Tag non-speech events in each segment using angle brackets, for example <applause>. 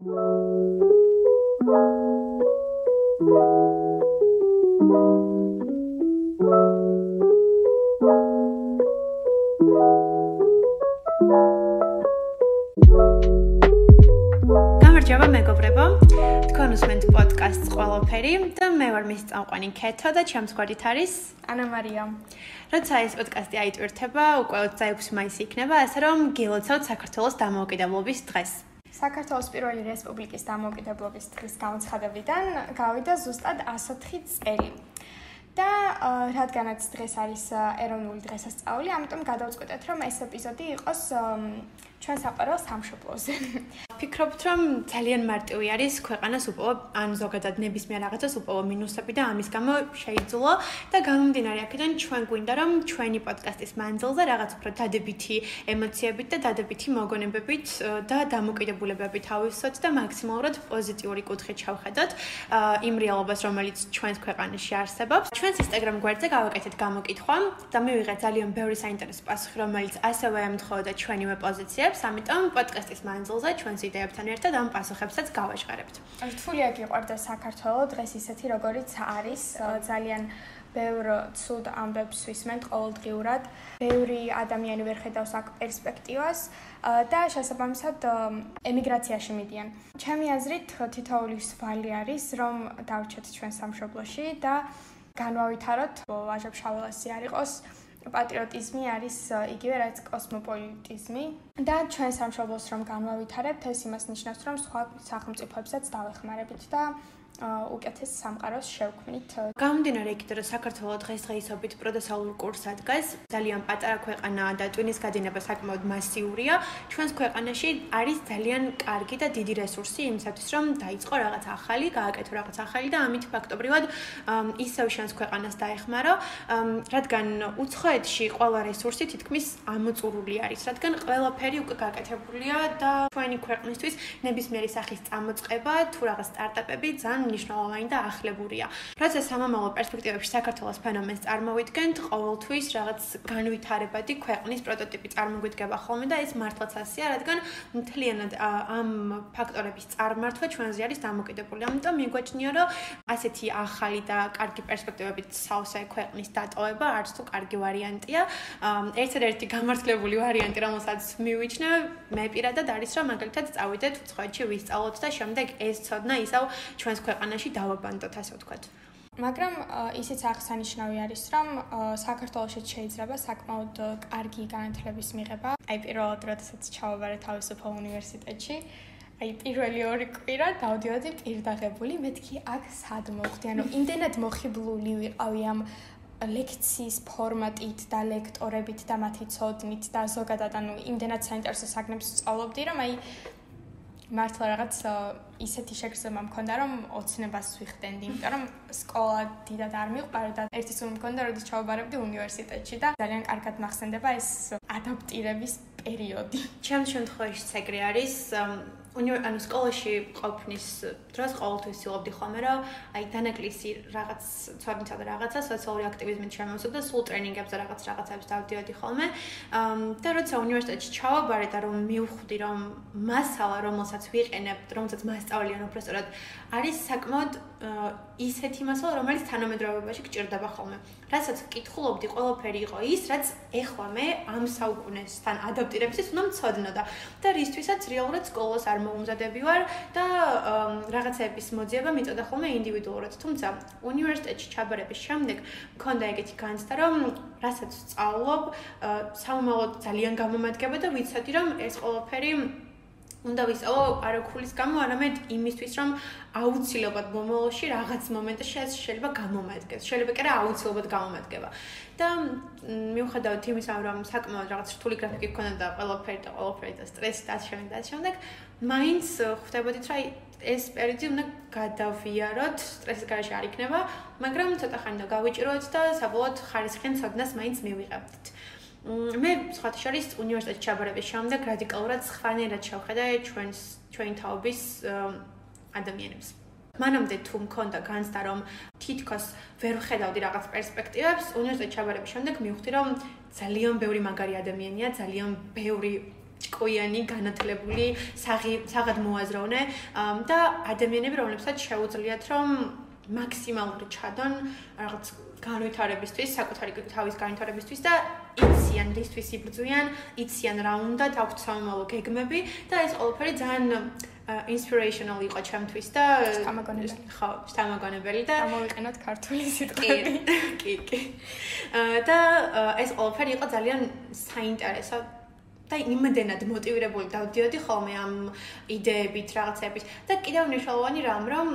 გამარჯობა მეგობრებო. თქვენ უსმენთ პოდკასტს ყველაფერი და მე ვარ მის წამყვანი ქეთო და ჩემს გვერდით არის ანა მარია. როცა ეს პოდკასტი აიტვირთება, უკვე 26 მაისი იქნება, ასე რომ გილოცავთ საქართველოს დამოუკიდებლობის დღეს. საქართველოს პირველი რესპუბლიკის დამოუკიდებლობის დღის გამოცხადებიდან გავიდა ზუსტად 104 წელი. და რადგანაც დღეს არის ეროვნული დღესასწაული, ამიტომ გადავწყვეტეთ, რომ ეს ეპიზოდი იყოს ჩვენ საყვარელ სამშობლოზე. <laughs> ფიქრობთ რომ ძალიან მარტივი არის ქვეყანას უპოვო ან ზოგადად ნებისმიერ რაღაცას უპოვო მინუსები და ამის გამო შეიძულო და გამომდინარე აქედან ჩვენ გვინდა რომ ჩვენი პოდკასტის მანძილზე რაღაც უფრო დადებითი ემოციებით და დადებითი მოგონებებით და დამოკიდებულებებით ავისოთ და მაქსიმალურად პოზიტიური კუთხით ჩავხედოთ იმ რეალობას რომელიც ჩვენს ქვეყანაში არსებობს ჩვენს Instagram გვერდზე გავაკეთეთ გამოკითხვა და მივიღეთ ძალიან ბევრი საინტერესო პასუხი რომელიც ასევე ემთხოვდა ჩვენივე პოზიციებს ამიტომ პოდკასტის მანძილზე ჩვენს იდეებთან ერთად ამ პასუხებსაც გავაჟღერებთ. რთულია გიყვარდა საქართველოს დღეს ისეთი როგორიც არის, ძალიან ბევრ ცუდ ამბებს ვისმენთ ყოველდღიურად. ბევრი ადამიანი ვერ ხედავს აქ პერსპექტივას და შესაბამისად ემიგრაციაში მიდიან. ჩემი აზრით თითოეულის ვალი არის, რომ დავრჩეთ ჩვენ სამშობლოში და განვავითაროთ ვაჟებ-შაველასი არ იყოს. პატრიოტიზმი არის იგივე რაც კოსმოპოლიტიზმი და ჩვენ სამშობლოს რომ განვავითარებთ ეს იმას ნიშნავს რომ სხვა სახელმწიფოებსაც დავეხმარებით და უკეთეს სამყაროს შევქმნით. გამომდინარე იქით, რომ საქართველოს დღესდღეობით პროდესალურ კურსს ადგას, ძალიან პატარა ქვეყანაა და ტვინის გადინება საკმაოდ მასიურია. ჩვენს ქვეყანაში არის ძალიან კარგი და დიდი რესურსი იმისათვის, რომ დაიწყო რაღაც ახალი, გააკეთო რაღაც ახალი და ამით ფაქტობრივად ისევ შენს ქვეყანას დაეხმარო, რადგან უცხოეთში ყველა რესურსი თითქმის ამოწურული არის, რადგან ყველაფერი უკვე გააკეთებულია და ჩვენი ქვეყნისთვის ნებისმიერი სახის წამოწყება თუ რაღაც სტარტაპები ძალიან მნიშვნელოვანი და ახლებურია. როცა სამომავლო პერსპექტივებში საქართველოს ფენომენს წარმოვიდგენთ, ყოველთვის რაღაც განვითარებადი ქვეყნის პროტოტიპი წარმოგვიდგება ხოლმე და ეს მართლაც ასეა, რადგან მთლიანად ამ ფაქტორების წარმართვა ჩვენზე არის დამოკიდებული. ამიტომ მიგვაჩნია, რომ ასეთი ახალი და კარგი პერსპექტივებით სავსე ქვეყნის დატოვება არც თუ კარგი ვარიანტია. ერთადერთი გამართლებული ვარიანტი, რომელსაც მივიჩნე, მე პირადად არის, რომ მაგალითად წავიდეთ უცხოეთში ვისწავლოთ და შემდეგ ეს ცოდნა ისევ ჩვენს ქვეყ ქვეყანაში დავაბანდოთ ასე ვთქვათ. მაგრამ ისიც აღსანიშნავი არის, რომ საქართველოსშიც შეიძლება საკმაოდ კარგი განათლების მიღება. აი პირველად როდესაც ჩავაბარე თავისუფალ უნივერსიტეტში, აი პირველი ორი კვირა დავდიოდი პირდაღებული, მეთქი აქ სად მოხდი, ანუ იმდენად მოხიბლული ვიყავი ამ ლექციის ფორმატით და ლექტორებით და მათი ცოდნით და ზოგადად ანუ იმდენად საინტერესო საგნებს სწავლობდი, რომ აი მართლა რაღაც ისეთი შეგრძნება მქონდა რომ ოცნებას ვიხდენდი, იმიტომ რომ სკოლა დიდად არ მიყვარდა. ერთი სულ მქონდა, როდის ჩავაბარებდი უნივერსიტეტში და ძალიან კარგად მახსენდება ეს ადაპტირების პერიოდი. ჩემ შემთხვევაში ეგრე არის ანუ სკოლაში ყოფნის დროს ყოველთვის ცდილობდი ხოლმე რომ აი დანაკლისი რაღაც ცოდნითა და რაღაცა სოციალური აქტივიზმით შემოსულ და სულ ტრენინგებზე რაღაც რაღაცებს დავდიოდი ხოლმე. და როცა უნივერსიტეტში ჩავაბარე და რომ მივხვდი რომ მასალა რომელსაც ვიყენებ რომელსაც მასწავლიან უბრალოდ არის საკმაოდ ისეთი მასალა რომელიც თანამედროვეობაში გჭირდება ხოლმე. რასაც ვკითხულობდი ყველაფერი იყო ის რაც ეხლა მე ამ საუკუნესთან ადაპტირებისთვის უნდა მცოდნოდა. და რისთვისაც რეალურად სკოლას არ მოუმზადები ვარ და რაღაცების მოძიება მიწოდა ხოლმე ინდივიდუალურად. თუმცა უნივერსიტეტში ჩაბარების შემდეგ მქონდა ეგეთი განცდა, რომ რასაც ვსწავლობ, სამომავლოდ ძალიან გამომადგება და ვიცოდი, რომ ეს ყველაფერი უნდა ვისწავლო არაქულის გამო, არამედ იმისთვის, რომ აუცილებლად მომავალში რაღაც მომენტში ეს შეიძლება გამომადგეს. შეიძლება კი რა აუცილებლად გამომადგება. და მიუხედავად იმისა, რომ საკმაოდ რაღაც რთული გრაფიკი გქონდა და ყველაფერი და ყველაფერი და სტრესი და ამ და შემდეგ, მაინც ხვდებოდით, რომ ეს პერიოდი უნდა გადავიაროთ, სტრესის გარეშე არ იქნება, მაგრამ ცოტა ხანი და გავიჭიროთ და საბოლოოდ ხარისხიან ცოდნას მაინც მივიღებთ. მე სხვათა შორის უნივერსიტეტში ჩაბარების შემდეგ რადიკალურად სხვანაირად შევხედე ჩვენს ჩვენი თაობის ადამიანებს. მანამდე თუ მქონდა განცდა რომ თითქოს ვერ ხედავდი რაღაც პერსპექტივებს, უნივერსიტეტში ჩაბარების შემდეგ მივხვდი რომ ძალიან ბევრი მაგარი ადამიანია, ძალიან ბევრი ჭკუიანი, განათლებული, საღი საღად მოაზროვნე და ადამიანები, რომლებსაც შეუძლიათ რომ მაქსიმალურად ჩადონ რაღაც განვითარებისთვის, საკუთარი თავის განვითარებისთვის და იციან, რისთვის იბრძვიან, იციან რა უნდა, დაგვთ სამომავლო გეგმები და ეს ყველაფერი ძალიან inspirational იყო ჩემთვის და შთამაგონებელი. ხო, შთამაგონებელი და გამოვიყენოთ ქართული სიტყვები. კი, კი. და ეს ყველაფერი იყო ძალიან საინტერესო და იმდენად მოტივირებული დავდიოდი ხოლმე ამ იდეებით, რაღაცებით და კიდევ მნიშვნელოვანი რამ რომ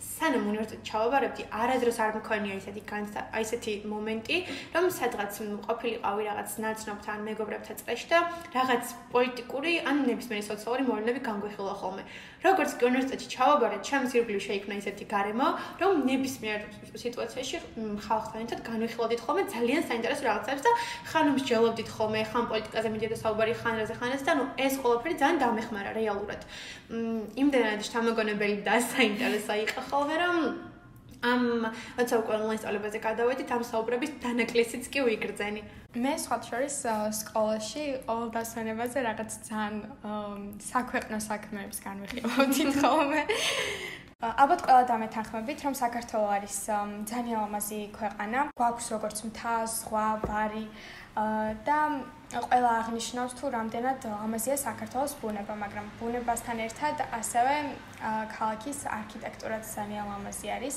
სანამ უნივერსიტეტში ჩავაბარებდი, არადროს არ მქონია ისეთი განსა, აი ესეთი მომენტი, რომ სადღაც ყოფილიყავი რაღაც ნაცნობთან, მეგობრებთან წრეში და რაღაც პოლიტიკური ან ნებისმიერი სოციალური მოვლენები განგვიხილა ხოლმე. როგორც კი უნივერსიტეტში ჩავაბარე, ჩემს ირგვლივ შეიქმნა ისეთი გარემო, რომ ნებისმიერ სიტუაციაში ხალხთან ერთად განვიხილავდით ხოლმე ძალიან საინტერესო რაღაცებს და ხან მსჯელობდით ხოლმე, ხან პოლიტიკაზე მიდიოდა საუბარი, ხან რაზე ხან ეს და ნუ ეს ყველაფერი ძალიან დამეხმარა რეალურად. მ იმდენად შემოგონებელი და საინტერესო იყო ხოლმე, რომ ამ როცა უკვე ონლაინ სწავლებაზე გადავედი, ამ საუბრების დანაკლისიც კი ვიგრძენი. მე სხვა შორის სკოლაში ყოველ დასვენებაზე რაღაც ძალიან საქვეყნო საქმეებს განვიხილავდი <laughs> ხოლმე. ალბათ ყველა დამეთანხმებით, რომ საქართველოს არის ძალიან ლამაზი ქვეყანა. გვაქვს როგორც მთა, ზღვა, ბარი და ყველა აღნიშნავს თუ რამდენად ლამაზია საქართველოს ბუნება, მაგრამ ბუნებასთან ერთად ასევე ქალაქის არქიტექტურაც ძალიან ლამაზი არის.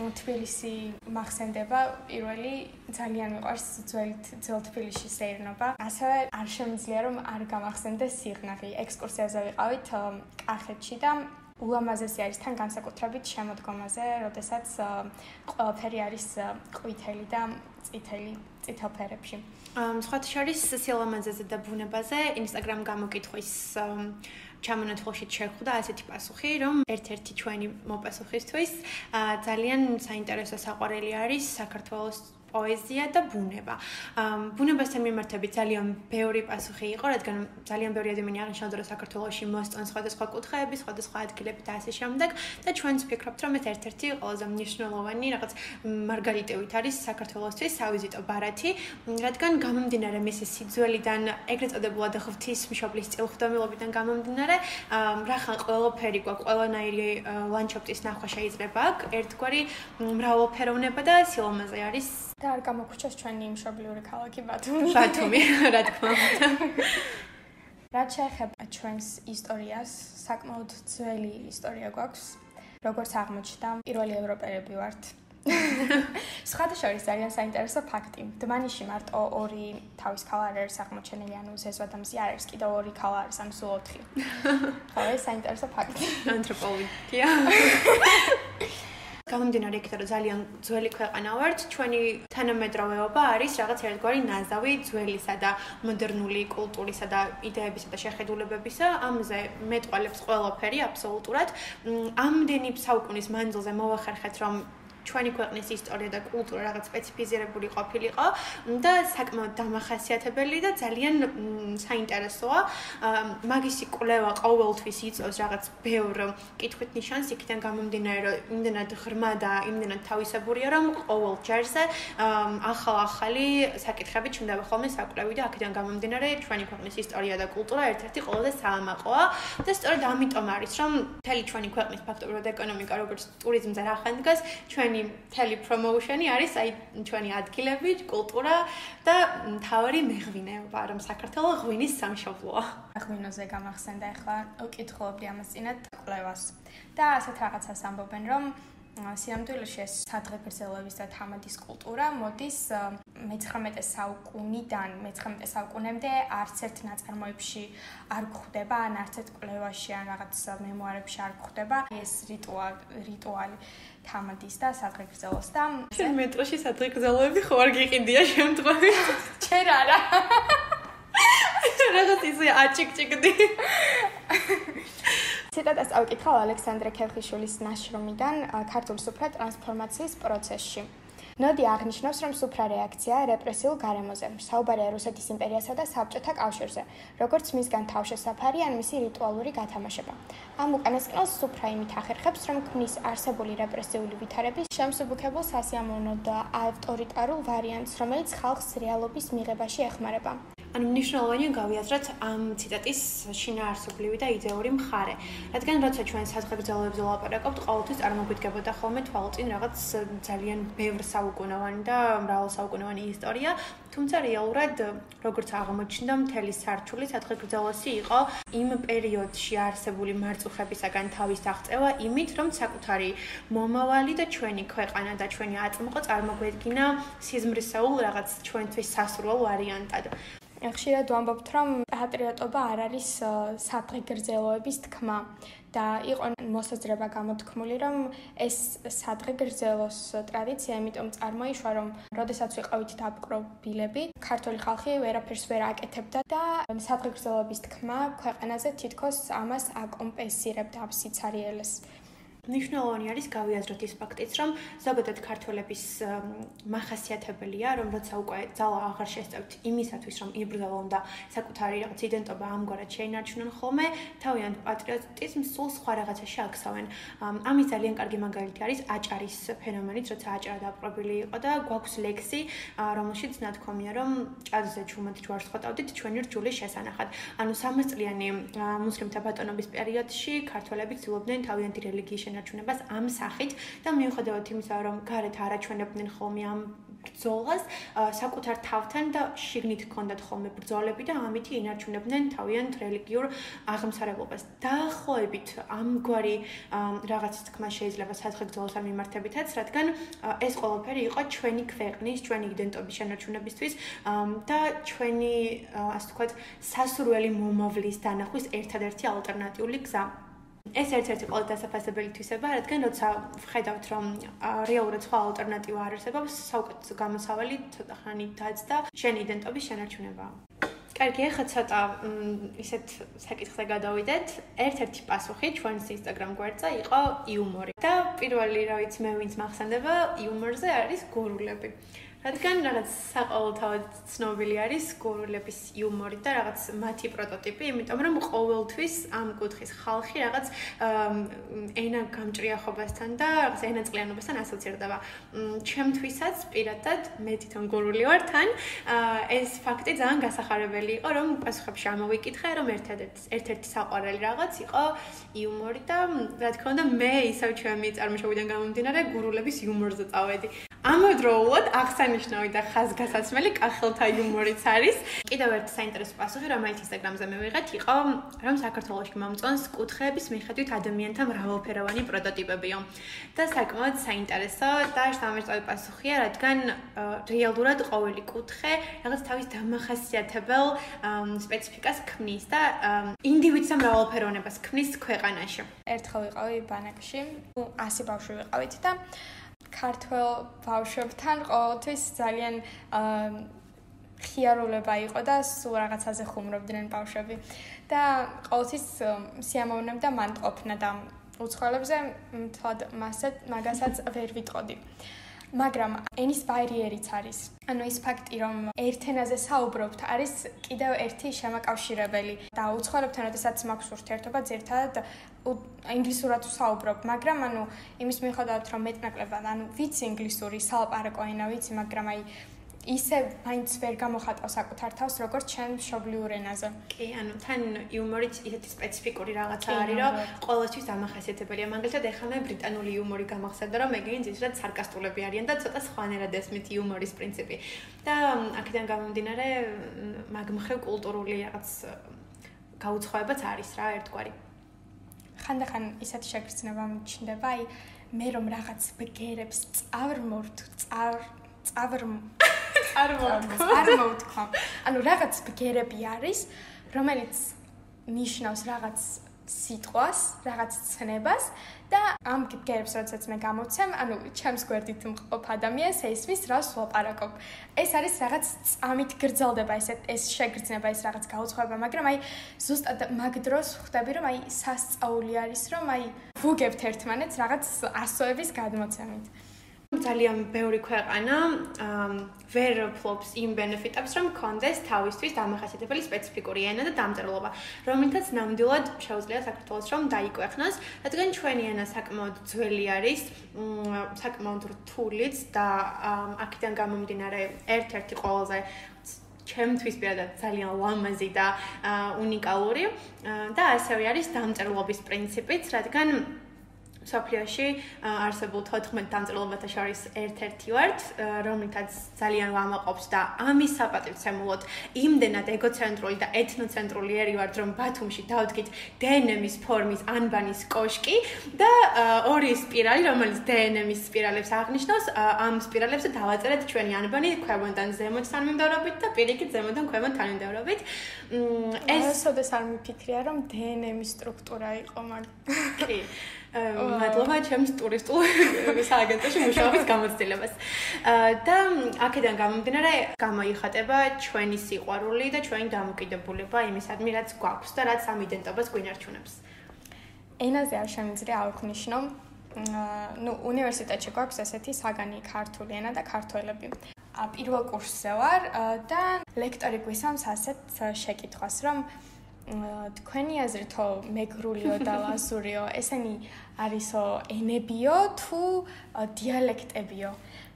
თბილისი მახსენდება პირველი ძალიან მიყვარს ძველი ძველ თბილისში სეირნობა. ასევე არ შემიძლია რომ არ გამახსენდეს სიღნაღი. ექსკურსიაზე ვიყავით კახეთში და ულამაზესი არის თან განსაკუთრებით შემოდგომაზე, როდესაც ყველაფერი არის ყვითელი და წითელი წითელფერებში. ამ სხვა შორის სილამაზეზე და ბუნებაზე Instagram გამოკითხვის ჩამონათვალში შეხვდა ასეთი პასუხი, რომ ერთ-ერთი ჩვენი მოპასუხისთვის ძალიან საინტერესო საყვარელი არის საქართველოს პოეზია და ბუნება. ბუნებასთან მიმართებით ძალიან ბევრი პასუხი იყო, რადგან ძალიან ბევრი ადამიანი აღნიშნავდა, რომ საქართველოში მოსწონ სხვადასხვა კუთხეები, სხვადასხვა ადგილები და ასე შემდეგ და ჩვენც ვფიქრობთ, რომ ეს ერთ-ერთი ყველაზე მნიშვნელოვანი რაღაც მარგალიტევით არის საქართველოსთვის სავიზიტო ბარათი, რადგან გამომდინარე მისი სიძველიდან, ეგრეთ წოდებულად ღვთისმშობლის წილხვდომილობიდან გამომდინარე, რახან ყველაფერი გვაქვს, ყველანაირი ლანდშაფტის ნახვა შეიძლება აქ, ერთგვარი მრავალფეროვნება და სილამაზე არის და არ გამოგვჩეს ჩვენი მშობლიური ქალაქი ბათუმი. ბათუმი, რა თქმა უნდა. რა შეეხება ჩვენს ისტორიას, საკმაოდ ძველი ისტორია გვაქვს. როგორც აღმოჩნდა, პირველი ევროპელები ვართ. სხვადასხვა ძალიან საინტერესო ფაქტი. დმანიში მარტო ორი თავის ქალარი არის აღმოჩენილი, ანუ ზეზვადამსი არ არის, კიდევ ორი ქალა არის, ანუ სულ ოთხი. <laughs> ხო, ეს საინტერესო ფაქტი. ანთროპოლოგია. გამომდინარე იქიდან რომ ძალიან ძველი ქვეყანა ვართ, ჩვენი თანამედროვეობა არის რაღაც ერთგვარი ნაზავი ძველისა და მოდერნული კულტურისა და იდეებისა და შეხედულებებისა. ამზე მეტყოლებს ყველაფერი აბსოლუტურად. ამდენი საუკუნის მანძილზე მოახერხეთ რომ ჩვენი ქვეყნის ისტორია და კულტურა რაღაც სპეციფიზირებული ყოფილიყო და საკმაოდ დამახასიათებელი და ძალიან საინტერესოა. მაგისი კვლევა ყოველთვის იწევს რაღაც ბევრ კითხვით ნიშანს იქიდან გამომდინარე რომ იმდენად ღრმა და იმდენად თავისებურია რომ ყოველ ჯერზე ახალ-ახალი საკითხები ჩნდება ხოლმე საკვლევი და აქედან გამომდინარე ჩვენი ქვეყნის ისტორია და კულტურა ერთ-ერთი ყველაზე საამაყოა და სწორედ ამიტომ არის რომ მთელი ჩვენი ქვეყნის ფაქტობრივად ეკონომიკა როგორც ტურიზმზე რახან დგას ჩვენ ჩვენი მთელი პრომოუშენი არის აი ჩვენი ადგილები, კულტურა და თავარი მეღვინეობა, რომ საქართველოს ღვინის სამშობლოა. ღვინოზე გამახსენდა ახლა უკითხულობდი ამას წინათ კვლევას. და ასეთ რაღაცას ამბობენ, რომ სიამდვილეში ეს სადღეგრძელოების და თამადის კულტურა მოდის მე-19 საუკუნიდან მე-19 საუკუნემდე არც ერთ ნაწარმოებში არ გვხვდება, ან არც ერთ კვლევაში ან რაღაც მემუარებში არ გვხვდება ეს რიტუალი რიტუალი თამადის და სადღეგრძელოს და შენ მეტროში სადღეგრძელოები ხო არ გიყიდია შემთხვევით? <laughs> ჩერ არა. <laughs> რაღაც ისე აჭიკჭიკდი. <laughs> ციტატას ავკითხავ ალექსანდრე ქერხიშვილის ნაშრომიდან ქართულ სუფრა ტრანსფორმაციის პროცესში. ნოდი აღნიშნავს, რომ სუფრა რეაქციაა რეპრესიულ გარემოზე, საუბარია რუსეთის იმპერიასა და საბჭოთა კავშირზე, როგორც მისგან თავშესაფარი ან მისი რიტუალური გათამაშება. ამ უკანასკნელს სუფრა იმით ახერხებს, რომ ქმნის არსებული რეპრესიული ვითარების შემსუბუქებულ სასიამოვნო და ავტორიტარულ ვარიანტს, რომელიც ხალხს რეალობის მიღებაში ეხმარება. ანუ მნიშვნელოვანია გავიაზროთ ამ ციტატის შინაარსობრივი და იდეური მხარე. რადგან როცა ჩვენ საზღეგრძელოებზე ვლაპარაკობთ, ყოველთვის წარმოგვიდგებოდა ხოლმე თვალწინ რაღაც ძალიან ბევრ საუკუნოვანი და მრავალსაუკუნოვანი ისტორია, თუმცა რეალურად როგორც აღმოჩნდა, მთელი სარჩული საზღეგრძელოსი იყო იმ პერიოდში არსებული მარწუხებისაგან თავის აღწევა იმით, რომ საკუთარი მომავალი და ჩვენი ქვეყანა და ჩვენი აწმყო წარმოგვედგინა სიზმრისეულ რაღაც ჩვენთვის სასურველ ვარიანტად. ხშირად ვამბობთ, რომ პატრიოტობა არ არის საფრთხეგრძელოების თქმა და იყო მოსაზრება გამოთქმული, რომ ეს საფრთხეგრძელოს ტრადიცია იმიტომ წარმოიშვა, რომ როდესაც ვიყავით დაპყრობილები, ქართული ხალხი ვერაფერს ვერ აკეთებდა და საფრთხეგრძელოების თქმა ქვეყანაზე თითქოს ამას აკომპენსირებდა აბსიცარიელს. ნიშნავანი არის გავიაზროთ ის ფაქტიც, რომ ზოგადად ქართველების מחასიათებელია, რომ როცა უკვე ძალა აღარ შესწევთ იმისათვის, რომ იბრძოლონ და საკუთარი რაღაც იდენტობა ამგვარად შეინარჩუნონ ხოლმე, თავიანთ პატრიოტიზმს სულ სხვა რაღაცაში აქსავენ. ამის ძალიან კარგი მაგალითი არის აჭარის ფენომენიც, როცა აჭარა დაპყრობილი იყო და გვაქვს ლექსი, რომელშიც ნათქვამია, რომ ჭადზე ჩუმად ჯვარს ხოტავდით ჩვენი რჯულის შესანახად. ანუ 300 წლიანი მუსლიმთა ბატონობის პერიოდში ქართველები ცდილობდნენ თავიანთი რელიგიის შენარჩუნებას ამ სახით და მიუხედავად იმისა, რომ გარეთ არაჩვენებდნენ ხოლმე ამ ბრძოლას, საკუთარ თავთან და შიგნით ჰქონდათ ხოლმე ბრძოლები და ამითი ინარჩუნებდნენ თავიანთ რელიგიურ აღმსარებლობას. დაახლოებით ამგვარი რაღაც თქმა შეიძლება საცხეგრძელოს ამ მიმართებითაც, რადგან ეს ყველაფერი იყო ჩვენი ქვეყნის, ჩვენი იდენტობის შენარჩუნებისთვის და ჩვენი, ასე ვთქვათ, სასურველი მომავლის დანახვის ერთადერთი ალტერნატიული გზა. ეს ერთ-ერთი ყველაზე დასაფასებელი თვისება, რადგან როცა ვხედავთ, რომ რეალურად სხვა ალტერნატივა არ არსებობს, საუკეთესო გამოსავალი ცოტა ხანი დაძდა შენ იდენტობის შენარჩუნება. კარგი, ახლა ცოტა ისეთ საკითხზე გადავიდეთ. ერთ-ერთი პასუხი ჩვენს Instagram გვერდზე იყო იუმორი. და პირველი, რა ვიცი, მე ვინც მახსენდება, იუმორზე არის გურულები. რადგან რაღაც საყოველთაოდ ცნობილი არის გურულების იუმორი და რაღაც მათი პროტოტიპი, იმიტომ რომ ყოველთვის ამ კუთხის ხალხი რაღაც ენა გამჭრიახობასთან და რაღაც ენაწყლიანობასთან ასოცირდება. ჩემთვისაც პირადად მე თვითონ გურული ვარ თან, ეს ფაქტი ძალიან გასახარებელი იყო, რომ პასუხებში ამოვიკითხე, რომ ერთ-ერთი ერთ-ერთი საყვარელი რაღაც იყო იუმორი და რა თქმა უნდა მე ისევ ჩემი წარმოშობიდან გამომდინარე გურულების იუმორზე წავედი. ამავდროულად აღსანიშნავი და ხაზგასაცმელი კახელთა იუმორიც არის. კიდევ ერთი საინტერესო პასუხი, რომელიც Instagram-ზე მივიღეთ, იყო, რომ საქართველოში მომწონს კუთხეების მიხედვით ადამიანთა მრავალფეროვანი პროტოტიპებიო. და საკმაოდ საინტერესო და შემოწმებული პასუხია, რადგან რეალურად ყოველი კუთხე რაღაც თავის დამახასიათებელ სპეციფიკას ქმნის და ინდივიდს მრავალფეროვნებას ქმნის ქვეყანაში. ერთხელ ვიყავი ბანაკში, 100 ბავშვი ვიყავით და ქართულ ბავშვებთან ყოველთვის ძალიან ხიარულება იყო და სულ რაღაცაზე ხუმრობდნენ ბავშვები და ყოველთვის სიამოვნებდა მან ყოფნა და უცხოელებზე თვად მასე მაგასაც ვერ ვიტყოდი. მაგრამ ენის ბარიერიც არის. ანუ ის ფაქტი, რომ ერთ ენაზე საუბრობთ, არის კიდევ ერთი შემაკავშირებელი და უცხოელებთან როდესაც მაქვს ურთიერთობა, ზერთად ინგლისურად ვსაუბრობ, მაგრამ ანუ იმის მიხედავთ, რომ მეტნაკლებად, ანუ ვიცი ინგლისური, სალაპარაკო ენა ვიცი, მაგრამ აი ისე მაინც ვერ გამოხატავ საკუთარ თავს როგორც ჩვენ მშობლიურ ენაზე. კი, ანუ თან იუმორიც ისეთი სპეციფიკური რაღაცა არის, რომ ყოველთვის ამახასიათებელია. მაგალითად, ეხლა მე ბრიტანული იუმორი გამახსენდა, რომ ეგენი ძირითადად სარკასტულები არიან და ცოტა სხვანაირად ესმით იუმორის პრინციპი. და აქედან გამომდინარე, მაგმხრივ კულტურული რაღაც გაუცხოებაც არის რა ერთგვარი. ხანდახან ისეთი შეგრძნება მიჩნდება, აი მე რომ რაღაც ბგერებს წავრმორთ, წავ წავრმ არ მოვთქვა. არ მოვთქვა. ანუ რაღაც ბგერები არის, რომელიც ნიშნავს რაღაც სიტყვას, რაღაც ცნებას და ამ ბგერებს როდესაც მე გამოცემ, ანუ ჩემს გვერდით მყოფ ადამიანს ესმის რას ვაპარაკობ. ეს არის რაღაც წამით გრძელდება ეს ეს შეგრძნება ეს რაღაც გაუცხოება, მაგრამ აი ზუსტად მაგ დროს ხვდები რომ აი სასწაული არის რომ აი ვუგებთ ერთმანეთს რაღაც ასოების გადმოცემით. ძალიან ბევრი ქვეყანა ვერ ფლობს იმ ბენეფიტებს, რომ კონდეს თავისთვის დამახასიათებელი სპეციფიკური ენა და დამწერლობა, რომელთაც ნამდვილად შეუძლია საქართველოს რომ დაიკვეხნოს, რადგან ჩვენი ენა საკმაოდ ძველი არის, საკმაოდ რთულიც და აქედან გამომდინარე ერთ-ერთი ყველაზე ჩემთვის პირადად ძალიან ლამაზი და უნიკალური და ასევე არის დამწერლობის პრინციპიც, რადგან საფრიაში არსებულ 14 დამწერლობათა შორის ერთ-ერთი ვართ, რომლითაც ძალიან ვამაყობს და ამის საპატივცემულოდ იმდენად ეგოცენტრული და ეთნოცენტრული ერი ვართ, რომ ბათუმში დავდგით დნმ-ის ფორმის ანბანის კოშკი და ორი სპირალი, რომელიც დნმ-ის სპირალებს აღნიშნავს, ამ სპირალებზე დავაწერეთ ჩვენი ანბანი ქვემოდან ზემოთ თანმიმდევრობით და პირიქით ზემოდან ქვემოთ თანმიმდევრობით. ეს სოდეს არ მიფიქრია, რომ დნმ-ის სტრუქტურა იყო მაგ. კი. მადლობა ჩემს ტურისტულ <laughs> სააგენტოში მუშაობის გამოცდილებას. და აქედან გამომდინარე, გამოიხატება ჩვენი სიყვარული და ჩვენი დამოკიდებულება იმისადმი, რაც გვაქვს და რაც ამ იდენტობას გვინარჩუნებს. ენაზე არ შემიძლია აღვნიშნო. ну უნივერსიტეტში გვაქვს ესეთი საგანი ქართული ენა და ქართველები. პირველ კურსზე ვარ და ლექტორი გვისამს ასეთ შეკითხვას, რომ თქვენი აზრითო მეგრულიო და <laughs> ლაზურიო ესენი არისო ენებიო თუ დიალექტებიო?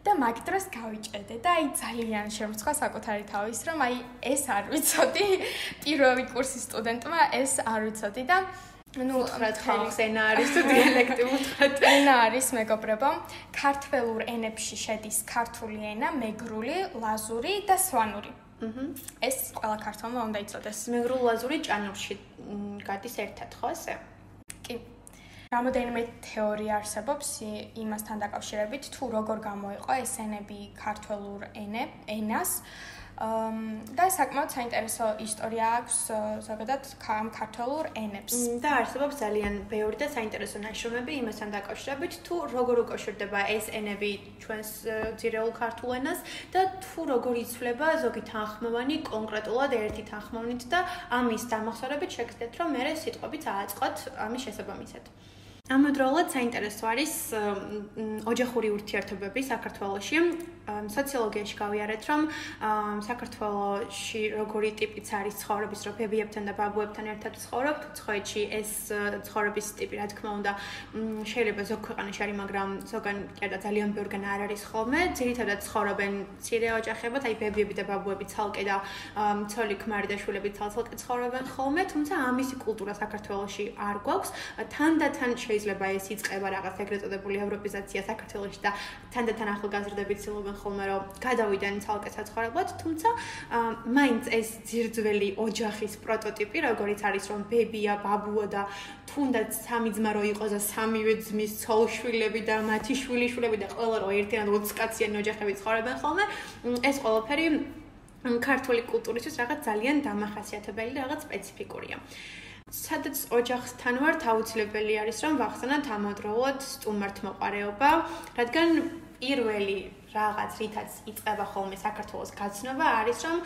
და მაგ დროს გავიჭედე და აი ძალიან შემოცხა საკუთარი თავის რომ აი ეს არ ვიცოდი. <laughs> პირველი კურსის სტუდენტმა ეს არ ვიცოდი და ну უთხრათ ხალხს ენა არის თუ დიალექტი <laughs> უთხრათ? ენა არის მეგობრებო. ქართველურ ენებში შედის ქართული ენა მეგრული ლაზური და სვანური ეს ყველა ქართულმა უნდა იცოდეს. მეგრულაზური ჭანურში გადის ერთად, ხო ესე? კი. რამოდენიმე თეორია არსებობს იმასთან დაკავშირებით, თუ როგორ გამოიყო ეს ენები ქართულურ ენას. და საკმაოდ საინტერესო ისტორია აქვს ზოგადად ამ ქართულ ენებს. და არსებობს ძალიან ბევრი და საინტერესო ნაშრომები იმასთან დაკავშირებით, თუ როგორ უკავშირდება ეს ენები ჩვენს ძირეულ ქართულ ენას და თუ როგორ იცვლება ზოგი თანხმოვანი კონკრეტულად ერთი თანხმოვნით და ამის დამახსოვრებით შეგძლებთ, რომ მე სიტყვებით ააწყოთ ამის შესაბამისად. ამავდროულად საინტერესო არის ოჯახური ურთიერთობები საქართველოში. სოციოლოგიაში გავიარეთ, რომ საქართველოში როგორი ტიპიც არის ცხოვრების, რომ ბებიებთან და ბაბუებთან ერთად ცხოვრობ, თუცხოეთში ეს ცხოვრების ტიპი, რა თქმა უნდა, შეიძლება ზოგ ქვეყანაში არის, მაგრამ ზოგან კიდე ძალიან ბევრგან არ არის ხოლმე. ძირითადად ცხოვრობენ ცირე ოჯახებად, აი ბებიები და ბაბუები ცალკე და ცოლი ქმარი და შვილები ცალ-ცალკე ცხოვრობენ ხოლმე, თუმცა ამისი კულტურა საქართველოში არ გვაქვს. თანდათან შეიძლება ეს იწება რაღაც ეგრეთ წოდებული ევროპიზაცია საქართველოში და თანდათან ახალგაზრდები ცდილობენ ხოლმე რომ გადავიდნენ ცალკე საცხოვრებლად, თუმცა მაინც ეს ძირძველი ოჯახის პროტოტიპი, როგორიც არის რომ ბებია, ბაბუა და თუნდაც სამი ძმა რო იყოს და სამივე ძმის ცოლშვილები და მათი შვილიშვილები და ყველა რო ერთიანად 20 კაციანი ოჯახები ცხოვრობენ ხოლმე, ეს ყველაფერი ქართული კულტურისთვის რაღაც ძალიან დამახასიათებელი და რაღაც სპეციფიკურია. სადაც ოჯახთან ვართ აუცილებელი არის რომ ვახსენოთ ამოდროულად სტუმართმოყარეობა, რადგან პირველი რაღაც რითაც იწება ხოლმე საქართველოს გაცნობა არის რომ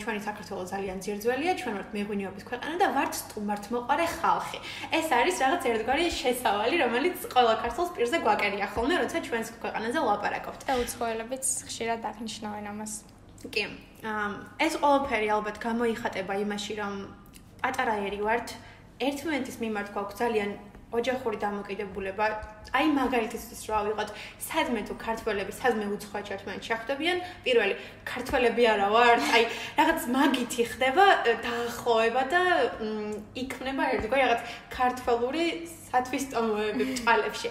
ჩვენი საქართველო ძალიან ძირძველია, ჩვენ ვართ მეღვინეობის ქვეყანა და ვართ სტუმართმოყარე ხალხი. ეს არის რაღაც ერთგვარი შესავალი, რომელიც ყველა ქართულს პირზე გვაკერია ხოლმე, როცა ჩვენს ქვეყანაზე ლაპარაკობთ. და უცხოელებიც ხშირად აღნიშნავენ ამას. კი. ეს ყველაფერი ალბათ გამოიხატება იმაში, რომ პატარა ერი ვართ. ერთმანეთის მიმართ გვაქვს ძალიან ოჯახური დამოკიდებულება. აი მაგალითისთვის რა ვიყოთ სადმე თუ ქართველები სადმე უცხოა ერთმანეთს შეხვდებიან პირველი ქართველები არა ვართ. აი რაღაც მაგითი ხდება დაახლოება და იქნება ერთგვარი რაღაც ქართველური სათვისტომოები ბჭალებში.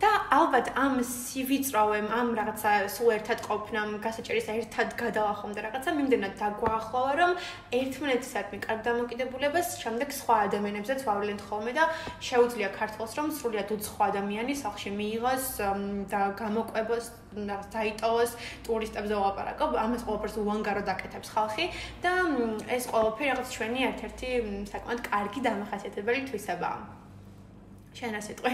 და ალბათ ამ სივიწროვემ, ამ რაღაცა სულ ერთად ყოფნამ, გასაჭერის ერთად გადალახომ და რაღაცა მიმდენად დაგვაახლოვა, რომ ერთმანეთისადმი კარგ დამოკიდებულებას შემდეგ სხვა ადამიანებზეც ვავლენთ ხოლმე და შეუძლია ქართულს რომ სრულიად უცხო ადამიანი სახში მიიღოს და გამოყვებოს რაღაც დაიტოვოს ტურისტებზე ლაპარაკობ, ამას ყველაფერს უანგარო დაკეთებს ხალხი და ეს ყველაფერი რაღაც ჩვენი ერთ-ერთი საკმაოდ კარგი დამახასიათებელი თვისებაა. შენ რა სიტყვი?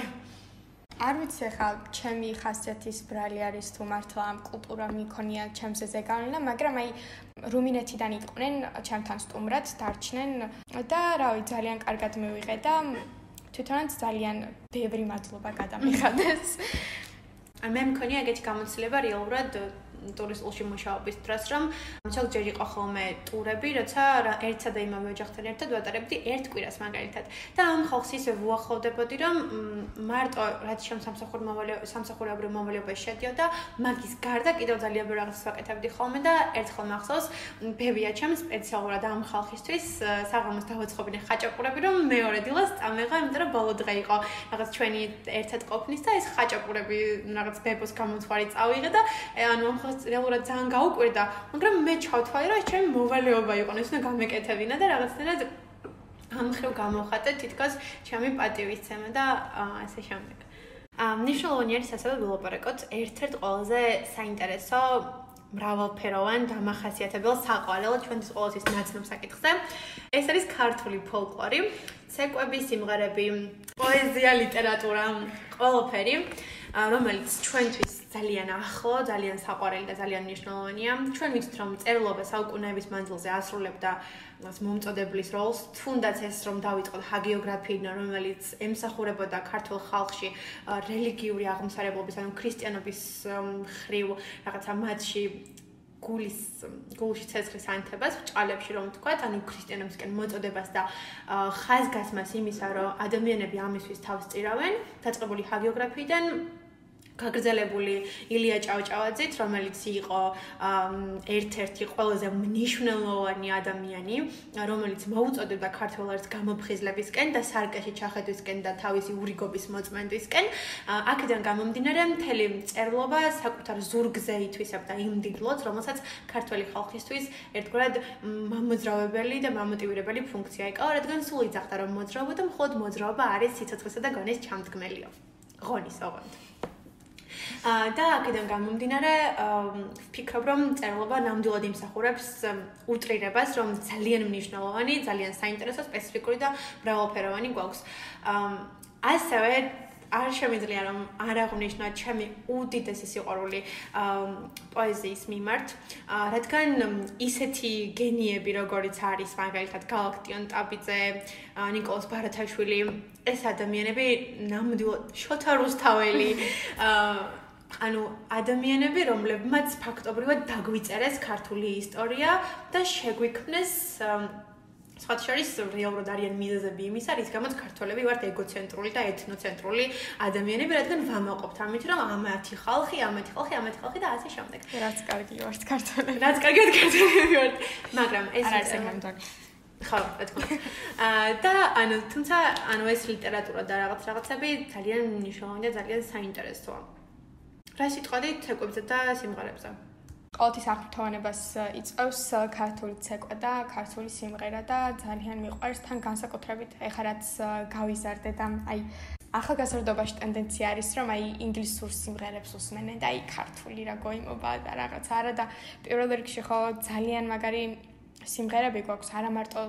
არ ვიცი ხა, ჩემი ხასიათის ბრალი არის თუ მართლა ამ კულტურა მიქონია ჩემს ეზე განვლა, მაგრამ აი რუმინეთიდან იყვნენ ჩემთან სტუმრად, დარჩნენ და რავი, ძალიან კარგად მივიღე და თვითონაც ძალიან ბევრი მადლობა გადამიხადეს. <laughs> მე მქონია ეგეთი გამოცდილება რეალურად ტურისტულში მუშაობის დროს, რომ ზოგჯერ იყო ხოლმე ტურები, როცა ერთსა და იმავე ოჯახთან ერთად ვატარებდი ერთ კვირას მაგალითად. და ამ ხალხს ისე ვუახლოვდებოდი, რომ მარტო რაც შენ სამსახურ მოვალე სამსახურებრივ მოვალეობაში შედიოდა, მაგის გარდა კიდევ ძალიან ბევრ რაღაცას ვაკეთებდი ხოლმე და ერთხელ მახსოვს, ბებია ჩემს სპეციალურად ამ ხალხისთვის საღამოს დავაცხობინე ხაჭაპურები, რომ მეორე დილას წამეღა, იმიტომ რომ ბოლო დღე იყო რაღაც ჩვენი ერთად ყოფნის და ეს ხაჭაპურები რაღაც ბებოს გამოთვარი წავიღე და ანუ ამ ხალხს რეალურად ძალიან გაუკვირდა, მაგრამ მე ჩავთვალე, რომ ეს ჩემი მოვალეობა იყო, ეს უნდა გამეკეთებინა და რაღაცნაირად ამ ხრივ გამოვხატე თითქოს ჩემი პატივისცემა და ასე შემდეგ. ამ ნიშნულოვანი არის ასევე ვილაპარაკოთ ერთ-ერთ ყველაზე საინტერესო მრავალფეროვან დამახასიათებელ საყვარელ ჩვენთვის ყოველთვის ნაცნობ საკითხზე. ეს არის ქართული ფოლკლორი, ცეკვები, სიმღერები, პოეზია, ლიტერატურა, ყველაფერი, რომელიც ჩვენთვის ძალიან ახლო, ძალიან საყვარელი და ძალიან მნიშვნელოვანია. ჩვენ ვიცით, რომ წერილობა საუკუნეების მანძილზე ასრულებდა მომწოდებლის როლს, თუნდაც ეს რომ დავიწყოთ ჰაგიოგრაფიიდან, რომელიც ემსახურებოდა ქართულ ხალხში რელიგიური აღმსარებლობის, ანუ ქრისტიანობის ხრივ რაღაცა მათში გულის გულში ცეცხლის ანთებას ჭალებში რომ თქვა, ანუ ქრისტიანებისკენ მოწოდებას და ხაზგასმას იმისა, რომ ადამიანები ამისთვის თავს წირავენ, დაწყებული ჰაგიოგრაფიიდან გაგრძელებული ილია ჭავჭავაძით, რომელიც იყო ერთ-ერთი ყველაზე მნიშვნელოვანი ადამიანი, რომელიც მოუწოდებდა ქართველებს გამოფხიზლებისკენ და სარკეში ჩახედვისკენ და თავისი ურიგობის მოწმენდვისკენ. აქედან გამომდინარე, მთელი წერლობა საკუთარ ზურგზე ითვისებდა იმ დილოც, რომელსაც ქართველი ხალხისთვის ერთგვარად მამოძრავებელი და მამოტივირებელი ფუნქცია ეკავა, რადგან სულ იძახდა, რომ მოძრაობა და მხოლოდ მოძრაობა არის სიცოცხლისა და გონის ჩამდგმელიო. ღონის ოღონდ. და აქედან გამომდინარე ვფიქრობ რომ წერილობა ნამდვილად იმსახურებს უტრირებას რომ ძალიან მნიშვნელოვანი, ძალიან საინტერესო, სპეციფიკური და მრავალფეროვანი გვაქვს. ასევე არ შემიძლია რომ არ აღნიშნა ჩემი უდიდესი სიყვარული პოეზიის მიმართ, რადგან ისეთი გენიები, როგორიც არის მაგალითად გალაქტიონ ტაბიძე, نيكოლოზ ბარათაშვილი, ეს ადამიანები ნამდვილად შოთა რუსთაველი <laughs> ანუ ადამიანები, რომლებმაც ფაქტობრივად დაგვიწერეს ქართული ისტორია და შეგვიქმნეს სხვა შორის რეალურად არიან მიზეზები იმისა, რის გამოც ქართველები ვართ ეგოცენტრული და ეთნოცენტრული ადამიანები, რადგან ვამაყობთ ამით, რომ ამათი ხალხი, ამათი ხალხი, ამათი ხალხი და ასე შემდეგ. რაც კარგი ვართ ქართველები. რაც კარგი ვართ ქართველები ვართ. მაგრამ ეს არ არის ხო, რა თქმა უნდა. <laughs> აა და ანუ თუმცა ანუ ეს ლიტერატურა და რაღაც რაღაცები ძალიან მნიშვნელოვანია, ძალიან საინტერესოა. რა სიტყვადი ცეკვებზე და სიმღერებზე? ყოველთვის აღფრთოვანებას იწევს ქართული ცეკვა და ქართული სიმღერა და ძალიან მიყვარს თან განსაკუთრებით. ეხლა რაც გავიზარდე და აი ახალგაზრდობაში ტენდენცია არის რომ აი ინგლისურ სიმღერებს უსმენენ და აი ქართული რა გოიმობა და რაღაც არა და პირველ რიგში ხო ძალიან მაგარი სიმღერები გვაქვს არა მარტო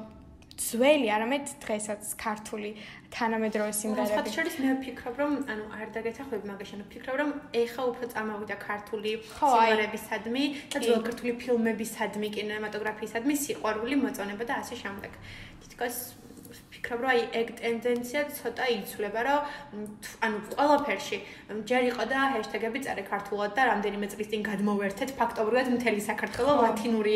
ძველი, არამედ დღესაც ქართული თანამედროვე სიმღერები. სხვა შორის მე ვფიქრობ, რომ ანუ არ დაგეთახვები მაგაში, ანუ ვფიქრობ, რომ ეხა უფრო წამოვიდა ქართული სიმღერებისადმი და ძველ ქართული ფილმებისადმი, კინემატოგრაფიისადმი სიყვარული მოწონება და ასე შემდეგ. თითქოს ვფიქრობ, რომ აი ეგ ტენდენცია ცოტა იცვლება, რომ ანუ ყველაფერში ჯერ იყო და ჰეშტეგები წერე ქართულად და რამდენიმე წლის წინ გადმოვერთეთ ფაქტობრივად მთელი საქართველოს ლათინური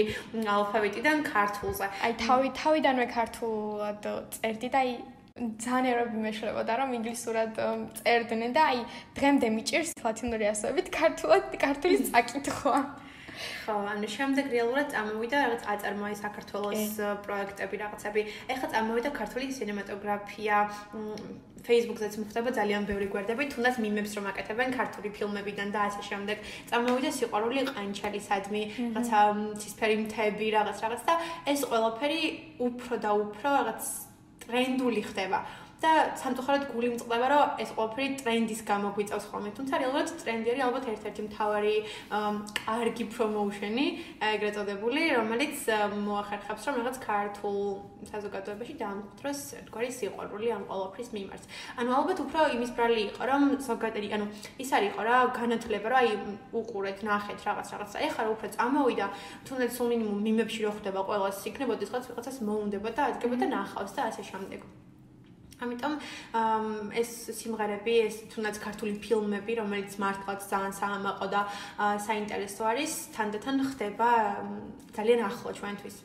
ალფავიტიდან ქართულზე. აი თავი თავიდანვე ქართულად წერდი და აი ძალიან ერობი მეშლებოდა რომ ინგლისურად წერდნენ და აი დღემდე მიჭირს ლათინური ასოებით ქართულად ქართული წაკითხვა. ხო, ანუ შემდეგ რეალურად წამოვიდა რაღაც აწარმოი საქართველოს პროექტები, რაღაცები. ეხლა წამოვიდა ქართული კინემატოგრაფია. Facebook-ზეც მოხდება ძალიან ბევრი გვერდები, თუნდაც მიმებს რომ აკეთებენ ქართული ფილმებიდან და ასე შემდეგ. წამოვიდა სიყვარული ყანჩალისადმი, რაღაცა ცისფერი მთები, რაღაც რაღაც და ეს ყველაფერი უფრო და უფრო რაღაც ტრენდული ხდება. და სამწუხაროდ გული მწყდება რომ ეს ყველაფერი ტრენდის გამო გვიწევს ხოლმე. თუმცა რეალურად ტრენდი არის ალბათ ერთ-ერთი მთავარი კარგი პრომოუშენი ეგრეთ წოდებული რომელიც მოახერხებს რომ რაღაც ქართულ საზოგადოებაში დაამკვიდროს ერთგვარი სიყვარული ამ ყველაფრის მიმართ. ანუ ალბათ უფრო იმის ბრალი იყო რომ ზოგადად ანუ ის არის იყო რა განათლება რა აი უყურეთ ნახეთ რაღაც რაღაც. ეხლა რა უფრო წამოვიდა თუნდაც სულ მინიმუმ მიმებში რო ხდება ყოველას იქნებოდეს რაღაც რაღაცას მოუნდება და ადგება და ნახავს და ასე შემდეგ ამიტომ ეს სიმღერები, ეს თუნდაც ქართული ფილმები, რომელიც მართლაც ძალიან საამაყო და საინტერესო არის, თანდათან ხდება ძალიან ახლო ჩვენთვის.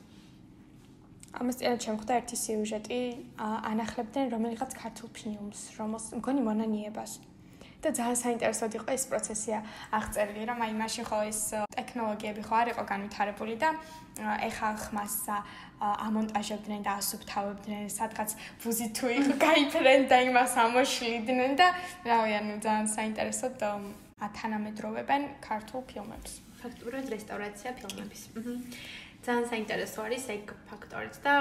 ამას წინა შემხვდა ერთი სიუჟეტი, ანახლებდნენ რომელიღაც ქართულ ფილმს, რომელს მგონი მონანიებას. და ძალიან საინტერესოდ იყო ეს პროცესია აღწერილი, რომ აი მაშინ ხო ეს ტექნოლოგიები ხო არ იყო განვითარებული და ეხა ხმას ამონტაჟებდნენ და ასუფთავებდნენ, სადღაც ვუზი თუ იყო <laughs> გაიფრენ და იმას ამოშლიდნენ და რავი, ანუ ძალიან საინტერესოდ ათანამედროვებენ ქართულ ფილმებს. ფაქტურად რესტავრაცია ფილმების. აჰა. ძალიან საინტერესო არის ეგ ფაქტორიც და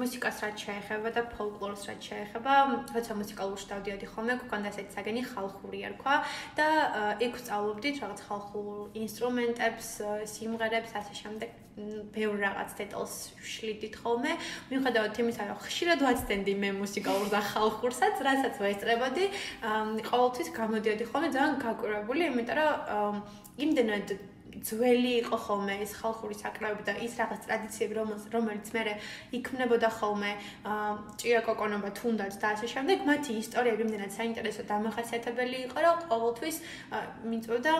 მუსიკას რაც შეეხება და ფოლკლორს რაც შეეხება, როცა მუსიკალურ შტავდიოდი ხოლმე, გქონდა ესეთი საგენი ხალხური არქვა და იქ ვსწავლობდით რაღაც ხალხურ ინსტრუმენტებს, სიმღერებს, ასე შემდეგ. ბევრ რაღაც დეტალს შლიდით ხოლმე. მიუხედავად იმისა, რომ ხშირად ვაცდენდი მე მუსიკალურ და ხალხურსაც, რასაც ვაესწრებოდი, ყოველთვის გამოდიოდი ხოლმე ძალიან გაკვირვებული, იმიტომ რომ იმდენად ძველი იყო ხოლმე ეს ხალხური საკრავები და ის რაღაც ტრადიციები რომელიც მე იქმნებოდა ხოლმე ჭია კოკონობა თუნდაც და ასე შემდეგ მათი ისტორიები იმდენად საინტერესო და ამახასიათებელი იყო რომ ყოველთვის მიწოდა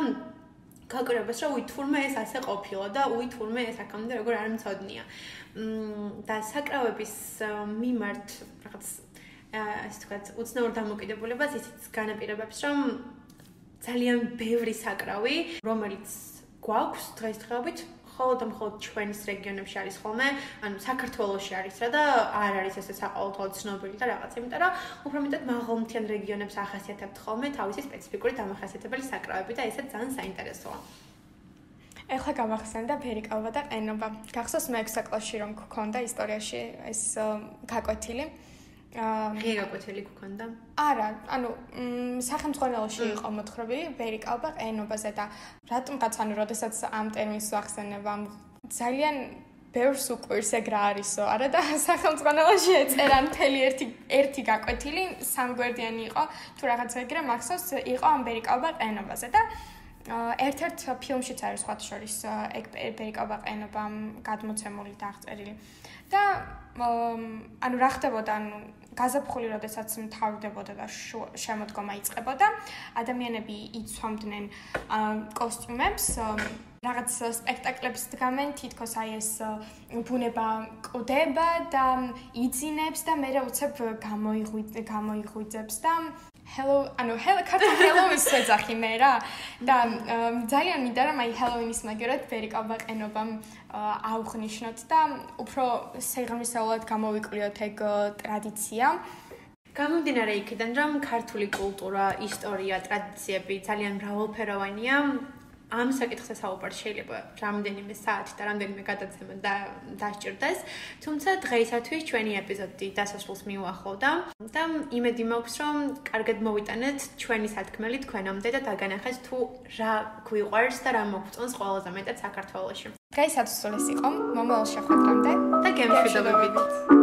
გაკრებას რომ ვითურმე ეს ასე ყოფილა და ვითურმე ეს აქამდე როგორ არ მწოდნია და საკრავების მიმართ რაღაც ასე თქვათ უცნაურ დამოკიდებულებას ისიც განაპირობებს რომ ძალიან ბევრი საკრავი რომელიც გვაქვს დღესდღეობით ხოლმე და მხოლოდ ჩვენის რეგიონებში არის ხოლმე, ანუ საქართველოსში არის რა და არ არის ესე საყოველთაოდ ცნობილი და რაღაც, იმიტომ რომ უფრო მეტად მაღალმთიან რეგიონებს ახასიათებთ ხოლმე თავისი სპეციფიკური დამახასიათებელი საკრავები და ესეც ძალიან საინტერესოა. ეხლა გამახსენდა ფერიკალვა და ყენობა. გახსოვს მე 6 კლასში რომ გქონდა ისტორიაში ეს გაკვეთილი. ღირაკვეთილი გქონდა? არა, ანუ სახელმწიფოში იყო მოთხრობი ვერიკალბა ყენობაზე და რატომღაც ანუ როდესაც ამ ტერმინს ვახსენებ ძალიან ბევრს უკვირს ეგ რა არისო, არა და სახელმწიფოში ეწერა მთელი ერთი ერთი გაკვეთილი სამგვერდიანი იყო, თუ რაღაცა ეგრე მახსოვს იყო ამ ვერიკალბა ყენობაზე და ერთ-ერთ ფილმშიც არის სხვა შორის ეგ ვერიკალბა ყენობა გადმოცემული და აღწერილი. და ანუ რა ხდებოდა ანუ გაზაფხული როდესაც მთავრდებოდა და შემოდგომა იწყებოდა ადამიანები იცვამდნენ კოსტიუმებს რაღაც სპექტაკლებს დგამენ თითქოს აი ეს ბუნება ყდება და იძინებს და მე რა უცებ გამოიღვიძებს და hello ანუ hello კარტა hello-ის ეძახი მე რა. და ძალიან მინდა რომ აი hello-ის მაგერად ვერიკალბა ყენობამ აუხნიშნოთ და უფრო სიღრმისეულად გამოვიკვლიოთ ეგ ტრადიცია. გამომდინარე იქიდან რომ ქართული კულტურა, ისტორია, ტრადიციები ძალიან მრავალფეროვანია, ამ საკითხზე საუბარი შეიძლება რამდენიმე საათი და რამდენიმე გადაცემა და დასჭირდეს. თუმცა დღეისათვის ჩვენი ეპიზოდი დასასრულს მიუახლოვდა და იმედი მაქვს, რომ კარგად მოვიტანეთ ჩვენი სათქმელი თქვენამდე და დაგანახეთ თუ რა გვიყვარს და რა მოგწონს ყველაზე მეტად საქართველოში. დღეისათვის ეს იყო მომავალ შეხვედრამდე და გემშვიდობებით.